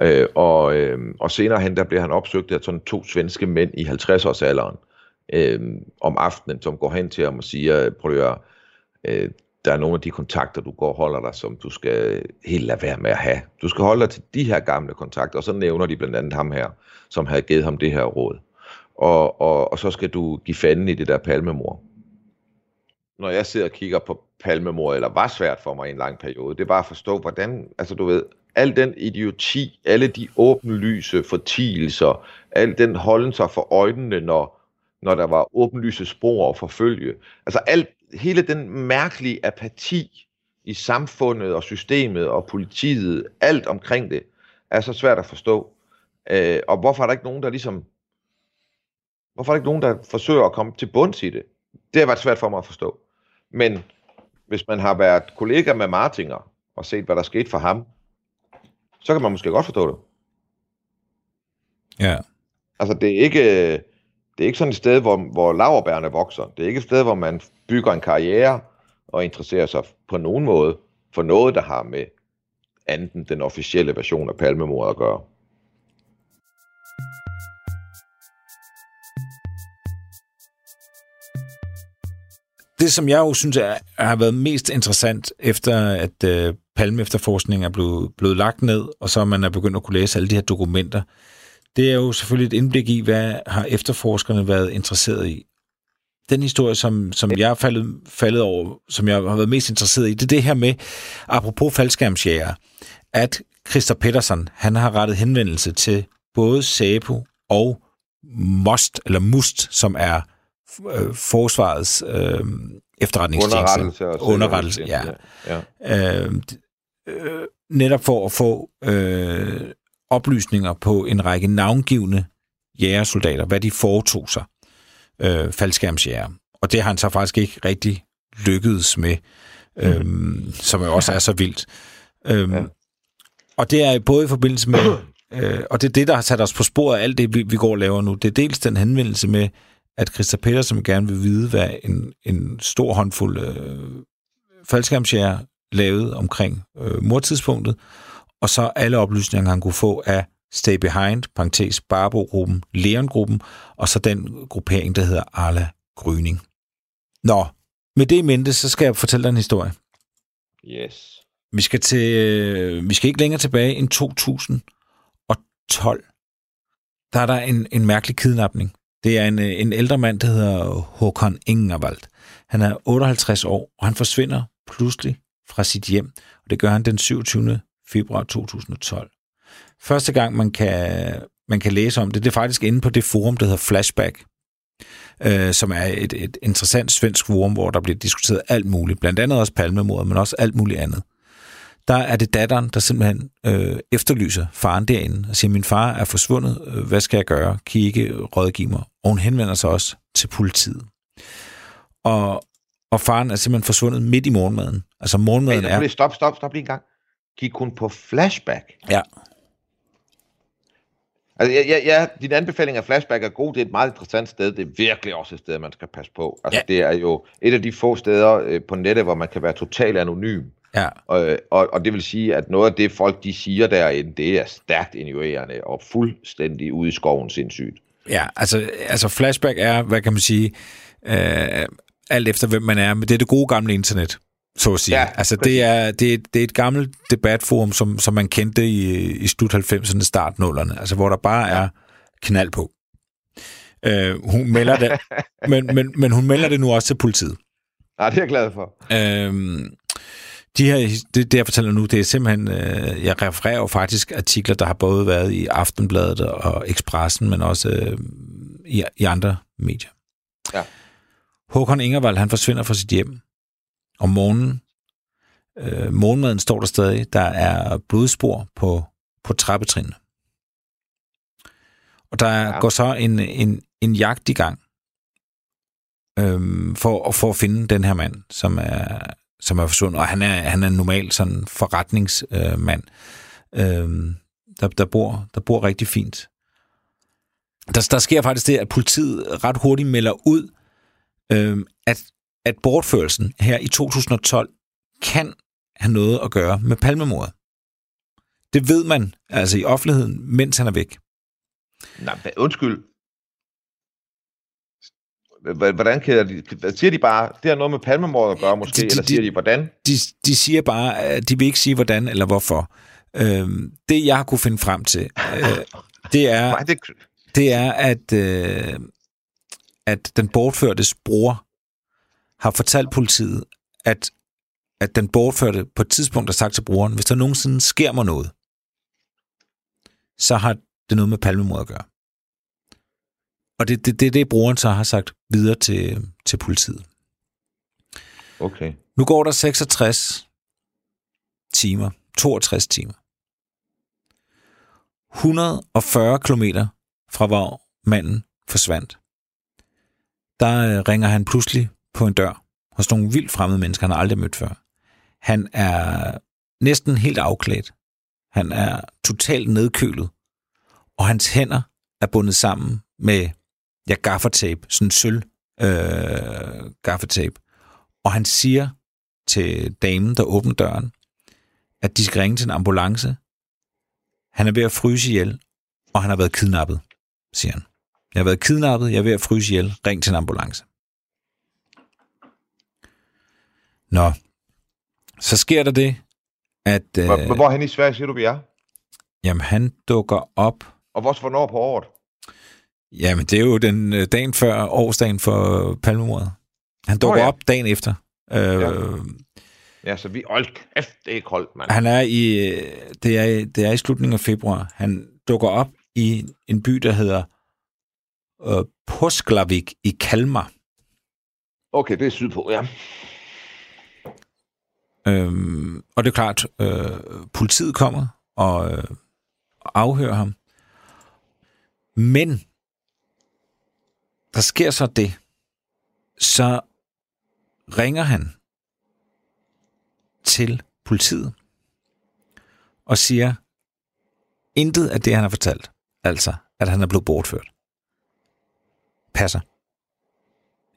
øh, og, øh, og senere hen, der bliver han opsøgt af sådan to svenske mænd i 50-års alderen øh, om aftenen, som går hen til ham og siger, prøv at høre, øh, der er nogle af de kontakter, du går og holder dig, som du skal helt lade være med at have. Du skal holde dig til de her gamle kontakter, og så nævner de blandt andet ham her, som havde givet ham det her råd. Og, og, og så skal du give fanden i det der palmemor. Når jeg sidder og kigger på palmemor, eller var svært for mig i en lang periode, det er bare at forstå, hvordan, altså du ved, al den idioti, alle de åbenlyse fortielser, al den holden sig for øjnene, når, når der var åbenlyse spor at forfølge. Altså alt, hele den mærkelige apati i samfundet og systemet og politiet, alt omkring det, er så svært at forstå. Øh, og hvorfor er der ikke nogen, der ligesom... Hvorfor er der ikke nogen, der forsøger at komme til bunds i det? Det har været svært for mig at forstå. Men hvis man har været kollega med Martinger og set, hvad der skete for ham, så kan man måske godt forstå det. Ja. Altså, det er ikke, det er ikke sådan et sted, hvor, hvor laverbærene vokser. Det er ikke et sted, hvor man bygger en karriere og interesserer sig på nogen måde for noget, der har med anden den officielle version af palmemordet at gøre. Det, som jeg jo synes er, har været mest interessant, efter at øh, Palme efterforskningen er blevet, blevet lagt ned, og så man er begyndt at kunne læse alle de her dokumenter, det er jo selvfølgelig et indblik i, hvad har efterforskerne været interesseret i. Den historie, som, som jeg er faldet, faldet over, som jeg har været mest interesseret i, det er det her med, apropos faldskærmsjæger, at Christer Pettersson, han har rettet henvendelse til både SAPO og MOST, eller MUST, som er øh, forsvarets øh, efterretningstjeneste. Underrettelse. Underrettelse, ja. ja. ja. Øh, øh, netop for at få øh, oplysninger på en række navngivende jægersoldater, hvad de foretog sig, øh, faldskærmsjæger. Og det har han så faktisk ikke rigtig lykkedes med, øh, mm. som jo også er så vildt. Øh, ja. Og det er både i forbindelse med, øh, og det er det, der har sat os på sporet af alt det, vi, vi går og laver nu. Det er dels den henvendelse med, at Christa Petersen gerne vil vide, hvad en, en stor håndfuld øh, faldskærmsjæger lavede omkring øh, mordtidspunktet, og så alle oplysninger, han kunne få af Stay Behind, parentes Barbo-gruppen, Leon-gruppen, og så den gruppering, der hedder Arla Gryning. Nå, med det i mente, så skal jeg fortælle dig en historie. Yes. Vi skal, til, øh, vi skal ikke længere tilbage end 2012. Der er der en, en mærkelig kidnapning. Det er en, øh, en ældre mand, der hedder Håkon Ingervald. Han er 58 år, og han forsvinder pludselig fra sit hjem, og det gør han den 27. februar 2012. Første gang, man kan, man kan læse om det, det er faktisk inde på det forum, der hedder Flashback, øh, som er et, et interessant svensk forum, hvor der bliver diskuteret alt muligt, blandt andet også palmemordet, men også alt muligt andet. Der er det datteren, der simpelthen øh, efterlyser faren derinde og siger, min far er forsvundet, øh, hvad skal jeg gøre? Kan I ikke rådgive mig? Og hun henvender sig også til politiet. Og, og faren er simpelthen forsvundet midt i morgenmaden. Altså morgenmaden Hey, er... er... Stop, stop, stop lige en gang. Gik hun på flashback? Ja, Altså, ja, ja, ja, din anbefaling af flashback er god. Det er et meget interessant sted. Det er virkelig også et sted, man skal passe på. Altså, Ja. det er jo et af de få steder øh, på nettet, hvor man kan være totalt anonym. ja. Og, og, og det vil sige, at noget af det, folk de siger derinde, det er stærkt injurerende og fuldstændig ude i skoven sindssygt. Ja, altså, altså flashback er, hvad kan man sige, øh, alt efter hvem man er, men det er det gode gamle internet, så at sige. Ja, altså, det er, det, er, det er et gammelt debatforum, som, som man kendte i, i slut 90'erne, start 0'erne, altså hvor der bare er knald på. Øh, hun melder det, men, men, men hun melder det nu også til politiet. Nej, det er jeg glad for. Øhm, de her, det, det, jeg fortæller nu, det er simpelthen, øh, jeg refererer jo faktisk artikler, der har både været i Aftenbladet og Expressen, men også øh, i, i andre medier. Ja. Håkon Ingervald, han forsvinder fra sit hjem om morgenen. Øh, morgenmaden står der stadig. Der er blodspor på, på trappetrinene. Og der ja. Går så en, en, en jagt i gang øhm, for, for at finde den her mand, som er, som er forsvundet. Og han er, han er en normal sådan forretningsmand, øh, øhm, der, der, bor, der bor rigtig fint. der, der sker faktisk det, at politiet ret hurtigt melder ud, øh, at, at bortførelsen her i 2012 kan have noget at gøre med palmemordet. Det ved man altså i offentligheden, mens han er væk. Nej, undskyld. Hvordan kan hvad Siger de bare, det har noget med palmemordet at gøre måske, de- de- eller siger de- de, hvordan? De, de siger bare, at de vil ikke sige, hvordan eller hvorfor. Øh, det, jeg har kunne finde frem til, øh, det er... Det er, at, øh, at den bortførtes bror har fortalt politiet, at, at den bortførte på et tidspunkt har sagt til broren, hvis der nogensinde sker mig noget, så har det noget med palmemord at gøre. Og det er det, det, det, broren så har sagt videre til, til politiet. okay. Nu går der 66 timer, 62 timer. 140 kilometer fra hvor manden forsvandt. Der øh, ringer han pludselig på en dør hos nogle vildt fremmede mennesker, han har aldrig mødt før. Han er næsten helt afklædt. Han er totalt nedkølet. Og hans hænder er bundet sammen med ja, gaffatape, sådan sølv øh, gaffatape. Og han siger til damen, der åbner døren, at de skal ringe til en ambulance. Han er ved at fryse ihjel, og han har været kidnappet, siger han. Jeg har været kidnappet, jeg er ved at fryse ihjel. Ring til en ambulance. Nå, så sker der det, at øh, hvor hen i Sverige siger du, vi er? jamen, han dukker op. Og hvor, hvornår på året? Jamen, det er jo den øh, dagen før årsdagen for palmemordet. Han dukker oh, ja. op dagen efter. Øh, Ja. ja. Så vi... Hold kæft, det er koldt, mand. Han er i, øh, det er, det er i slutningen af februar. Han dukker op i en by, der hedder øh, Posklavik i Kalmar. Okay, det er sydpå, ja. Øhm, og det er klart, øh, politiet kommer og øh, afhører ham. Men der sker så det, så ringer han til politiet og siger, intet af det, han har fortalt, altså at han er blevet bortført, passer.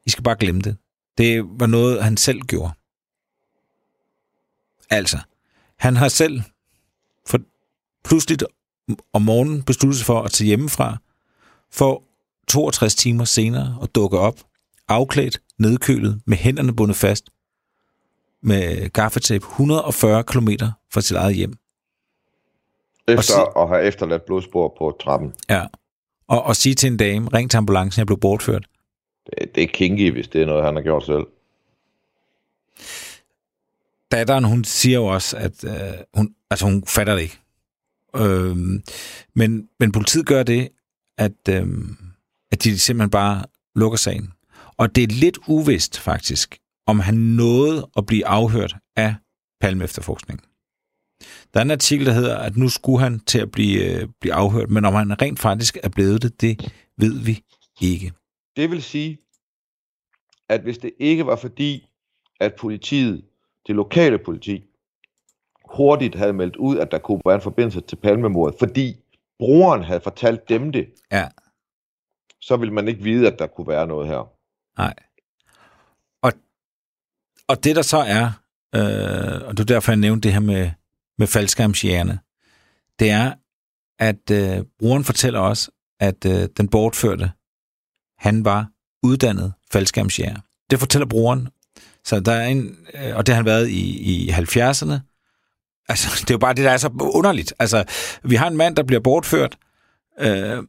I skal bare glemme det. Det var noget, han selv gjorde. Altså, han har selv for pludseligt om morgenen besluttet sig for at tage hjemmefra, for 62 timer senere at dukke op, afklædt, nedkølet, med hænderne bundet fast, med gaffatape 140 km fra sit eget hjem. Efter sig- at have efterladt blodspor på trappen. Ja. Og, og sige til en dame, ring til ambulancen, jeg blev bortført. Det, det er kinky, hvis det er noget, han har gjort selv datteren, hun siger jo også, at øh, hun, altså hun fatter det ikke. Øh, men, men politiet gør det, at, øh, at de simpelthen bare lukker sagen. Og det er lidt uvist faktisk, om han nåede at blive afhørt af Palme efterforskningen. Der er en artikel, der hedder, at nu skulle han til at blive, øh, blive afhørt, men om han rent faktisk er blevet det, det ved vi ikke. Det vil sige, at hvis det ikke var fordi, at politiet, det lokale politi, hurtigt havde meldt ud, at der kunne være en forbindelse til palmemordet, fordi broren havde fortalt dem det, Ja. så ville man ikke vide, at der kunne være noget her. Nej. Og, og det der så er, øh, og er derfor, jeg nævnte det her med, med faldskærmsjægerne, det er, at øh, brugeren fortæller os, at øh, den bortførte, han var uddannet faldskærmsjæger. Det fortæller brugeren. Så der er en, øh, og det har han været i, i 70'erne. Altså, det er jo bare det, der er så underligt. Altså, vi har en mand, der bliver bortført, øh,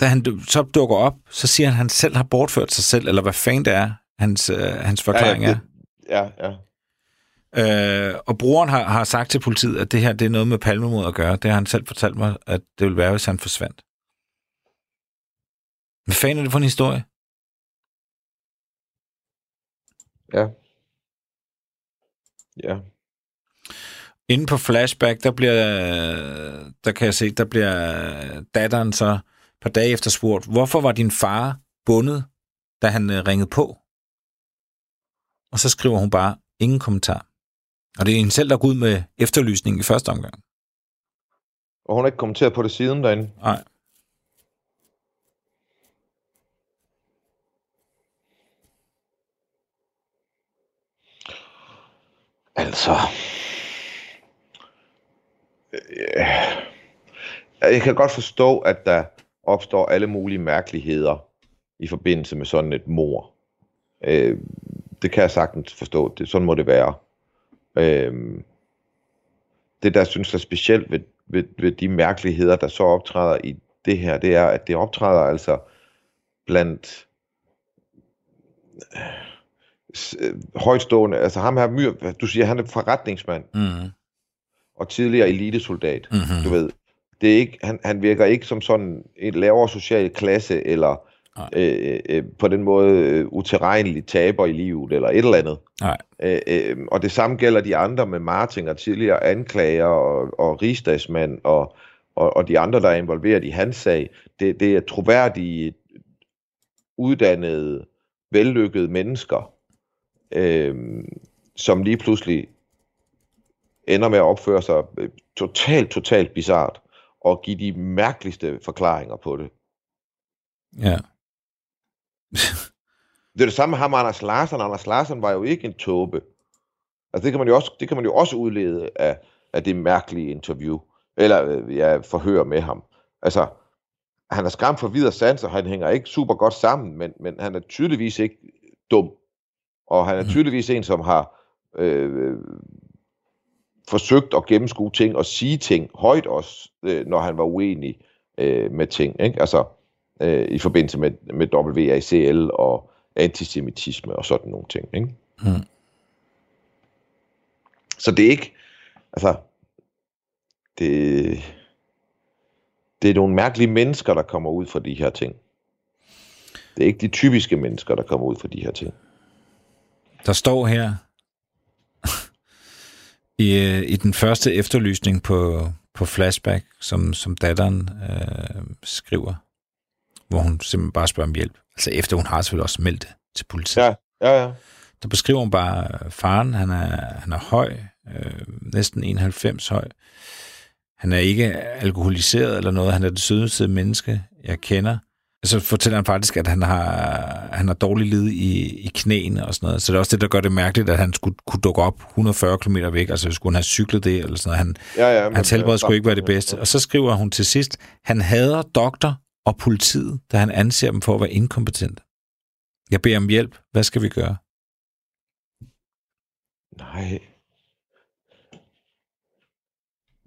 da han så dukker op, så siger han, at han selv har bortført sig selv, eller hvad fanden det er, hans, øh, hans forklaring ja, er. det, ja, ja. Øh, og brugeren har, har sagt til politiet, at det her det er noget med palmemod at gøre. Det har han selv fortalt mig, at det ville være, hvis han forsvandt. Hvad fanden er det for en historie? Ja. Ja. Inde på Flashback, der bliver, der kan jeg se, der bliver datteren så et par dage efter spurgt, hvorfor var din far bundet, da han øh, ringede på? Og så skriver hun bare, ingen kommentar. Og det er hende selv, der går ud med efterlysning i første omgang. Og hun har ikke kommenteret på det siden derinde. Nej. Altså... Øh, jeg kan godt forstå, at der opstår alle mulige mærkeligheder i forbindelse med sådan et mor. Øh, det kan jeg sagtens forstå. Det, sådan må det være. Øh, det, der synes er specielt ved, ved, ved de mærkeligheder, der så optræder i det her, det er, at det optræder altså blandt øh, højstående, altså ham her, Myr, du siger, han er forretningsmand, Mm. og tidligere elitesoldat, Mm-hmm. du ved. Det er ikke, han, han virker ikke som sådan en lavere social klasse, eller Nej. øh, øh, på den måde øh, uterrenelig taber i livet, eller et eller andet. Nej. Øh, øh, og det samme gælder de andre med Martin og tidligere anklager og, og rigsdagsmand og, og, og de andre, der er involveret i hans sag. Det, det er troværdige, uddannede, vellykkede mennesker, øh, som lige pludselig ender med at opføre sig øh, totalt, totalt bizart og give de mærkeligste forklaringer på det. Ja. Det er det samme med ham og Anders Larsen. Anders Larsen var jo ikke en tåbe. Altså det kan man jo også, det kan man jo også udlede af, af det mærkelige interview, eller øh, ja, forhør med ham. Altså, han er skræmt for videre sans, og han hænger ikke super godt sammen, men, men han er tydeligvis ikke dum. Og han er Mm. tydeligvis en, som har øh, forsøgt at gennemskue ting og sige ting højt også, øh, når han var uenig øh, med ting. Ikke? Altså, øh, i forbindelse med, med WACL og antisemitisme og sådan nogle ting. Ikke? Mm. Så det er ikke, altså, det, det er nogle mærkelige mennesker, der kommer ud fra de her ting. Det er ikke de typiske mennesker, der kommer ud fra de her ting. Der står her i, øh, i den første efterlysning på, på Flashback, som, som datteren øh, skriver, hvor hun simpelthen bare spørger om hjælp. Altså efter hun har selvfølgelig også meldt det til politiet. Ja, ja, ja. Der beskriver hun bare øh, faren. Han er, han er høj, øh, næsten 91 høj. Han er ikke alkoholiseret eller noget. Han er det sødeste menneske, jeg kender. Så fortæller han faktisk, at han har, han har dårlig lid i, i knæene og sådan noget. Så det er også det, der gør det mærkeligt, at han skulle kunne dukke op 140 km væk. Altså skulle han have cyklet det eller sådan noget. Han, ja, ja Hans helbred øh, skulle ikke være det bedste. Og så skriver hun til sidst, han hader doktor og politiet, da han anser dem for at være inkompetente. Jeg beder om hjælp. Hvad skal vi gøre? Nej.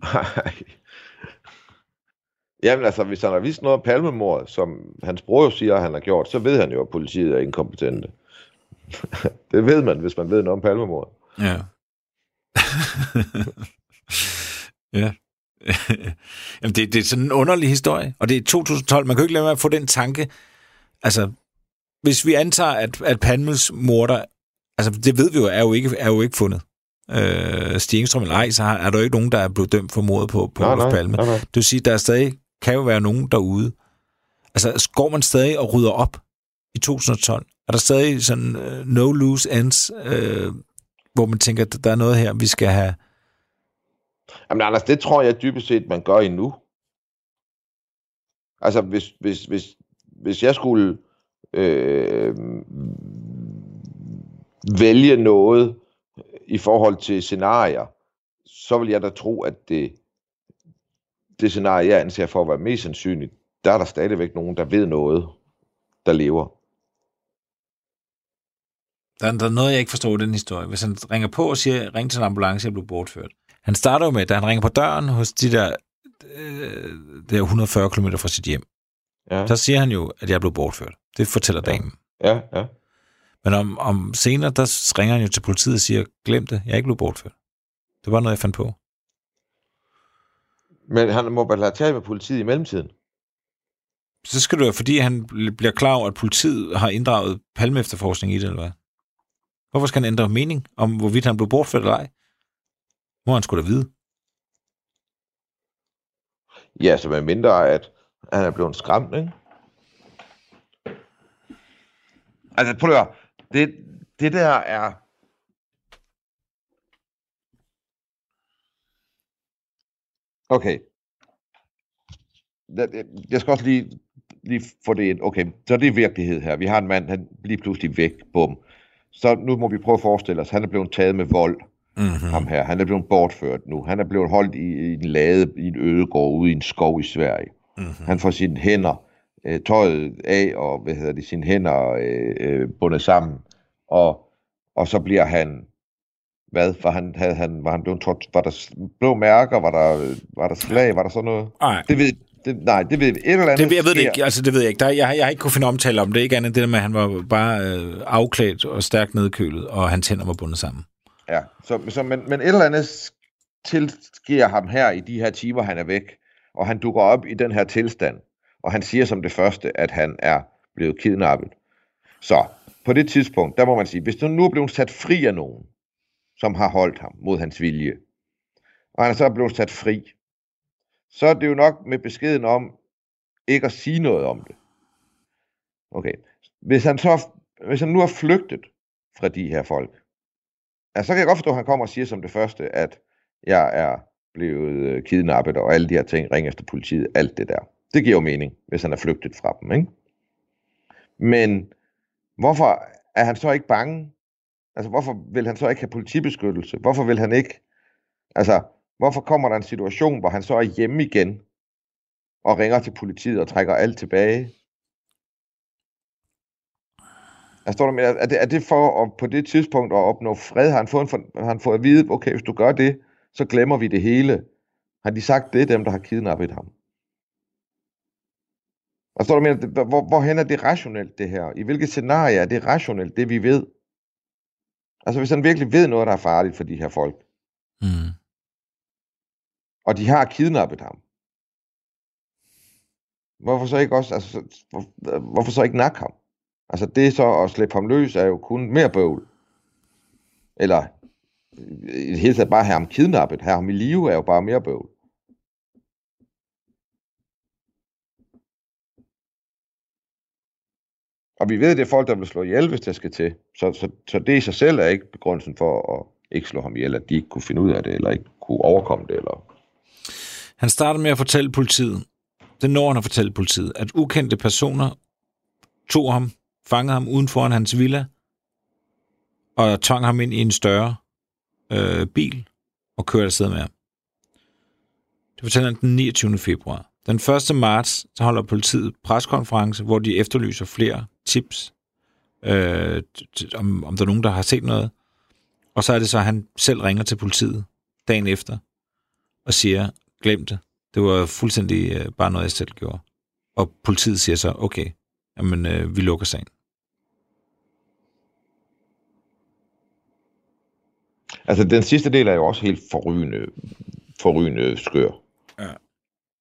Nej. Jamen altså, hvis han har vist noget om palmemordet, som hans bror jo siger, at han har gjort, så ved han jo, at politiet er inkompetente. det ved man, hvis man ved noget om palmemordet. Ja. ja. Jamen, det, det er sådan en underlig historie, og det er 2012. Man kan jo ikke lade være med at få den tanke. Altså, hvis vi antager, at, at Palmes morder, altså det ved vi jo, er jo ikke, er jo ikke fundet. Øh, Stig Engstrøm eller ej, så har, er der jo ikke nogen, der er blevet dømt for mordet på, på Nej, Olof Palme. nej, nej. Det vil sige, der er stadig, kan jo være nogen derude. Altså, går man stadig og rydder op i 2012? Er der stadig sådan uh, no loose ends, uh, hvor man tænker, at der er noget her, vi skal have... Jamen Anders, det tror jeg dybest set, man gør endnu. Altså, hvis, hvis, hvis, hvis jeg skulle øh, vælge noget i forhold til scenarier, så vil jeg da tro, at det, det scenarie, jeg anser for at være mest sandsynligt, der er der stadigvæk nogen, der ved noget, der lever. Der er, der er noget, jeg ikke forstår i den historie. Hvis han ringer på og siger, ring til en ambulance, jeg blev bortført. Han starter jo med, da han ringer på døren hos de der, øh, der 140 km fra sit hjem. Ja, Der siger han jo, at jeg blev bortført. Det fortæller Ja. damen. ja, ja. Men om, om senere, der ringer han jo til politiet og siger, glem det, jeg er ikke blevet bortført. Det var noget, jeg fandt på. Men han må vel have talt med politiet i mellemtiden. Så skal det være, fordi han bl- bliver klar over, at politiet har inddraget palme efterforskning i det, eller hvad? Hvorfor skal han ændre mening om, hvorvidt han blev bortført eller ej? Må han skulle da vide. Ja, så med mindre, at han er blevet skræmt, ikke? Altså, prøv at høre. Det, det der er... Okay. Jeg- Jeg skal også lige, lige få det ind. Okay, så det er virkelighed her. Vi har en mand, han lige pludselig væk. Bum. Så nu må vi prøve at forestille os, han er blevet taget med vold. Mm-hmm. Ham her. Han er blevet bortført nu. Han er blevet holdt i, i en lade i en ødegård ude i en skov i Sverige. Mm-hmm. Han får sine hænder øh, tøjet af, og hvad hedder det, sine hænder øh, øh, bundet sammen. Og, og så bliver han hvad? Var han, havde han, var han blevet tort, var der blå mærker, var der, var der slag, var der sådan noget? Nej. Det ved, det, nej, det ved et eller andet det, jeg ved det ikke, altså det ved jeg ikke. Der, jeg, jeg har ikke kunnet finde omtale om det, ikke andet det der med, at han var bare øh, afklædt og stærkt nedkølet, og hans hænder var bundet sammen. Ja, så, så, men, men et eller andet tilsker ham her i de her timer, han er væk, og han dukker op i den her tilstand, og han siger som det første, at han er blevet kidnappet. Så på det tidspunkt, der må man sige, hvis du nu er blevet sat fri af nogen, som har holdt ham mod hans vilje, og han er så blevet sat fri, så er det jo nok med beskeden om ikke at sige noget om det. Okay. Hvis han, så, hvis han nu har flygtet fra de her folk, altså, så kan jeg godt forstå, at han kommer og siger som det første, at jeg er blevet øh, kidnappet, og alle de her ting, ring efter politiet, alt det der. Det giver jo mening, hvis han er flygtet fra dem, ikke? Men hvorfor er han så ikke bange? Altså, hvorfor vil han så ikke have politibeskyttelse? Hvorfor vil han ikke... Altså, hvorfor kommer der en situation, hvor han så er hjemme igen, og ringer til politiet og trækker alt tilbage? Jeg står der med, er det, er det for at, på det tidspunkt at opnå fred? Har han, fået en, har han fået at vide, okay, hvis du gør det, så glemmer vi det hele. Har de sagt det, dem der har kidnappet ham? Og står der med, hvor, hvorhen er det rationelt det her? I hvilket scenarie er det rationelt, det vi ved? Altså hvis han virkelig ved noget, der er farligt for de her folk, Mm. og de har kidnappet ham, hvorfor så ikke også, altså, hvor, hvorfor så ikke nakke ham? Altså det så at slippe ham løs er jo kun mere bøvl. Eller i det hele taget bare have ham kidnappet, have ham i live er jo bare mere bøvl. Og vi ved, at det er folk, der vil slå ihjel, hvis det skal til. Så, så, så det i sig selv er ikke begrundelsen for at ikke slå ham ihjel, at de ikke kunne finde ud af det, eller ikke kunne overkomme det. Eller... Han starter med at fortælle politiet, det når han at fortælle politiet, at ukendte personer tog ham, fangede ham uden foran hans villa, og tvang ham ind i en større øh, bil, og kørte afsted med ham. Det fortæller han den 29. februar. Den 1. marts så holder politiet preskonference, hvor de efterlyser flere tips, øh, om, om der er nogen, der har set noget. Og så er det så, at han selv ringer til politiet dagen efter og siger, glem det. Det var fuldstændig øh, bare noget, jeg selv gjorde. Og politiet siger så, okay, jamen, øh, vi lukker sagen. Altså, den sidste del er jo også helt forrygende, forrygende skør. Ja.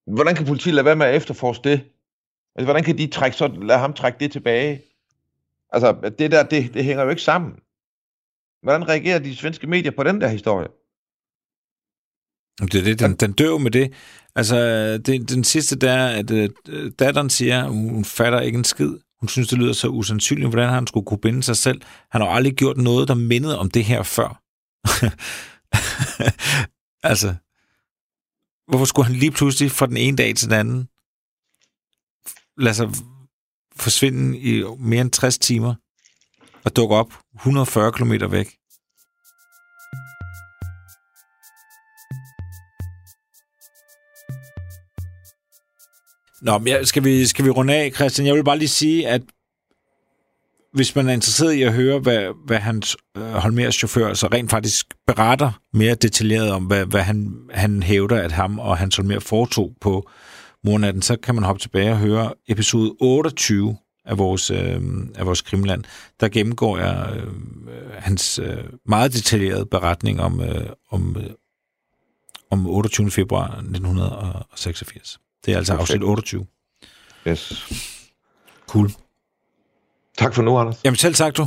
Hvordan kan politiet lade være med at efterforske det? Altså, hvordan kan de trække så, lade ham trække det tilbage? Altså, det der, det, det hænger jo ikke sammen. Hvordan reagerer de svenske medier på den der historie? Det er det, den, den dør med det. Altså, det, den sidste der, at øh, datteren siger, hun fatter ikke en skid. Hun synes, det lyder så usandsynligt, hvordan han skulle kunne binde sig selv. Han har aldrig gjort noget, der mindede om det her før. altså, hvorfor skulle han lige pludselig fra den ene dag til den anden lade sig forsvinde i mere end 60 timer og dukke op 140 km væk? Nå, men skal, vi, skal vi runde af, Christian? Jeg vil bare lige sige, at hvis man er interesseret i at høre, hvad, hvad hans øh, Holmers chauffør så rent faktisk beretter mere detaljeret om, hvad, hvad han, han hævder, at ham og hans Holmer foretog på mornatten, så kan man hoppe tilbage og høre episode 28 af vores, øh, af vores Krimland. Der gennemgår jeg øh, hans øh, meget detaljerede beretning om, øh, om, øh, om 28. februar 1986. Det er altså Perfekt. afsnit 28. Yes. Cool. Tak for nu, Anders. Jamen selv tak, du.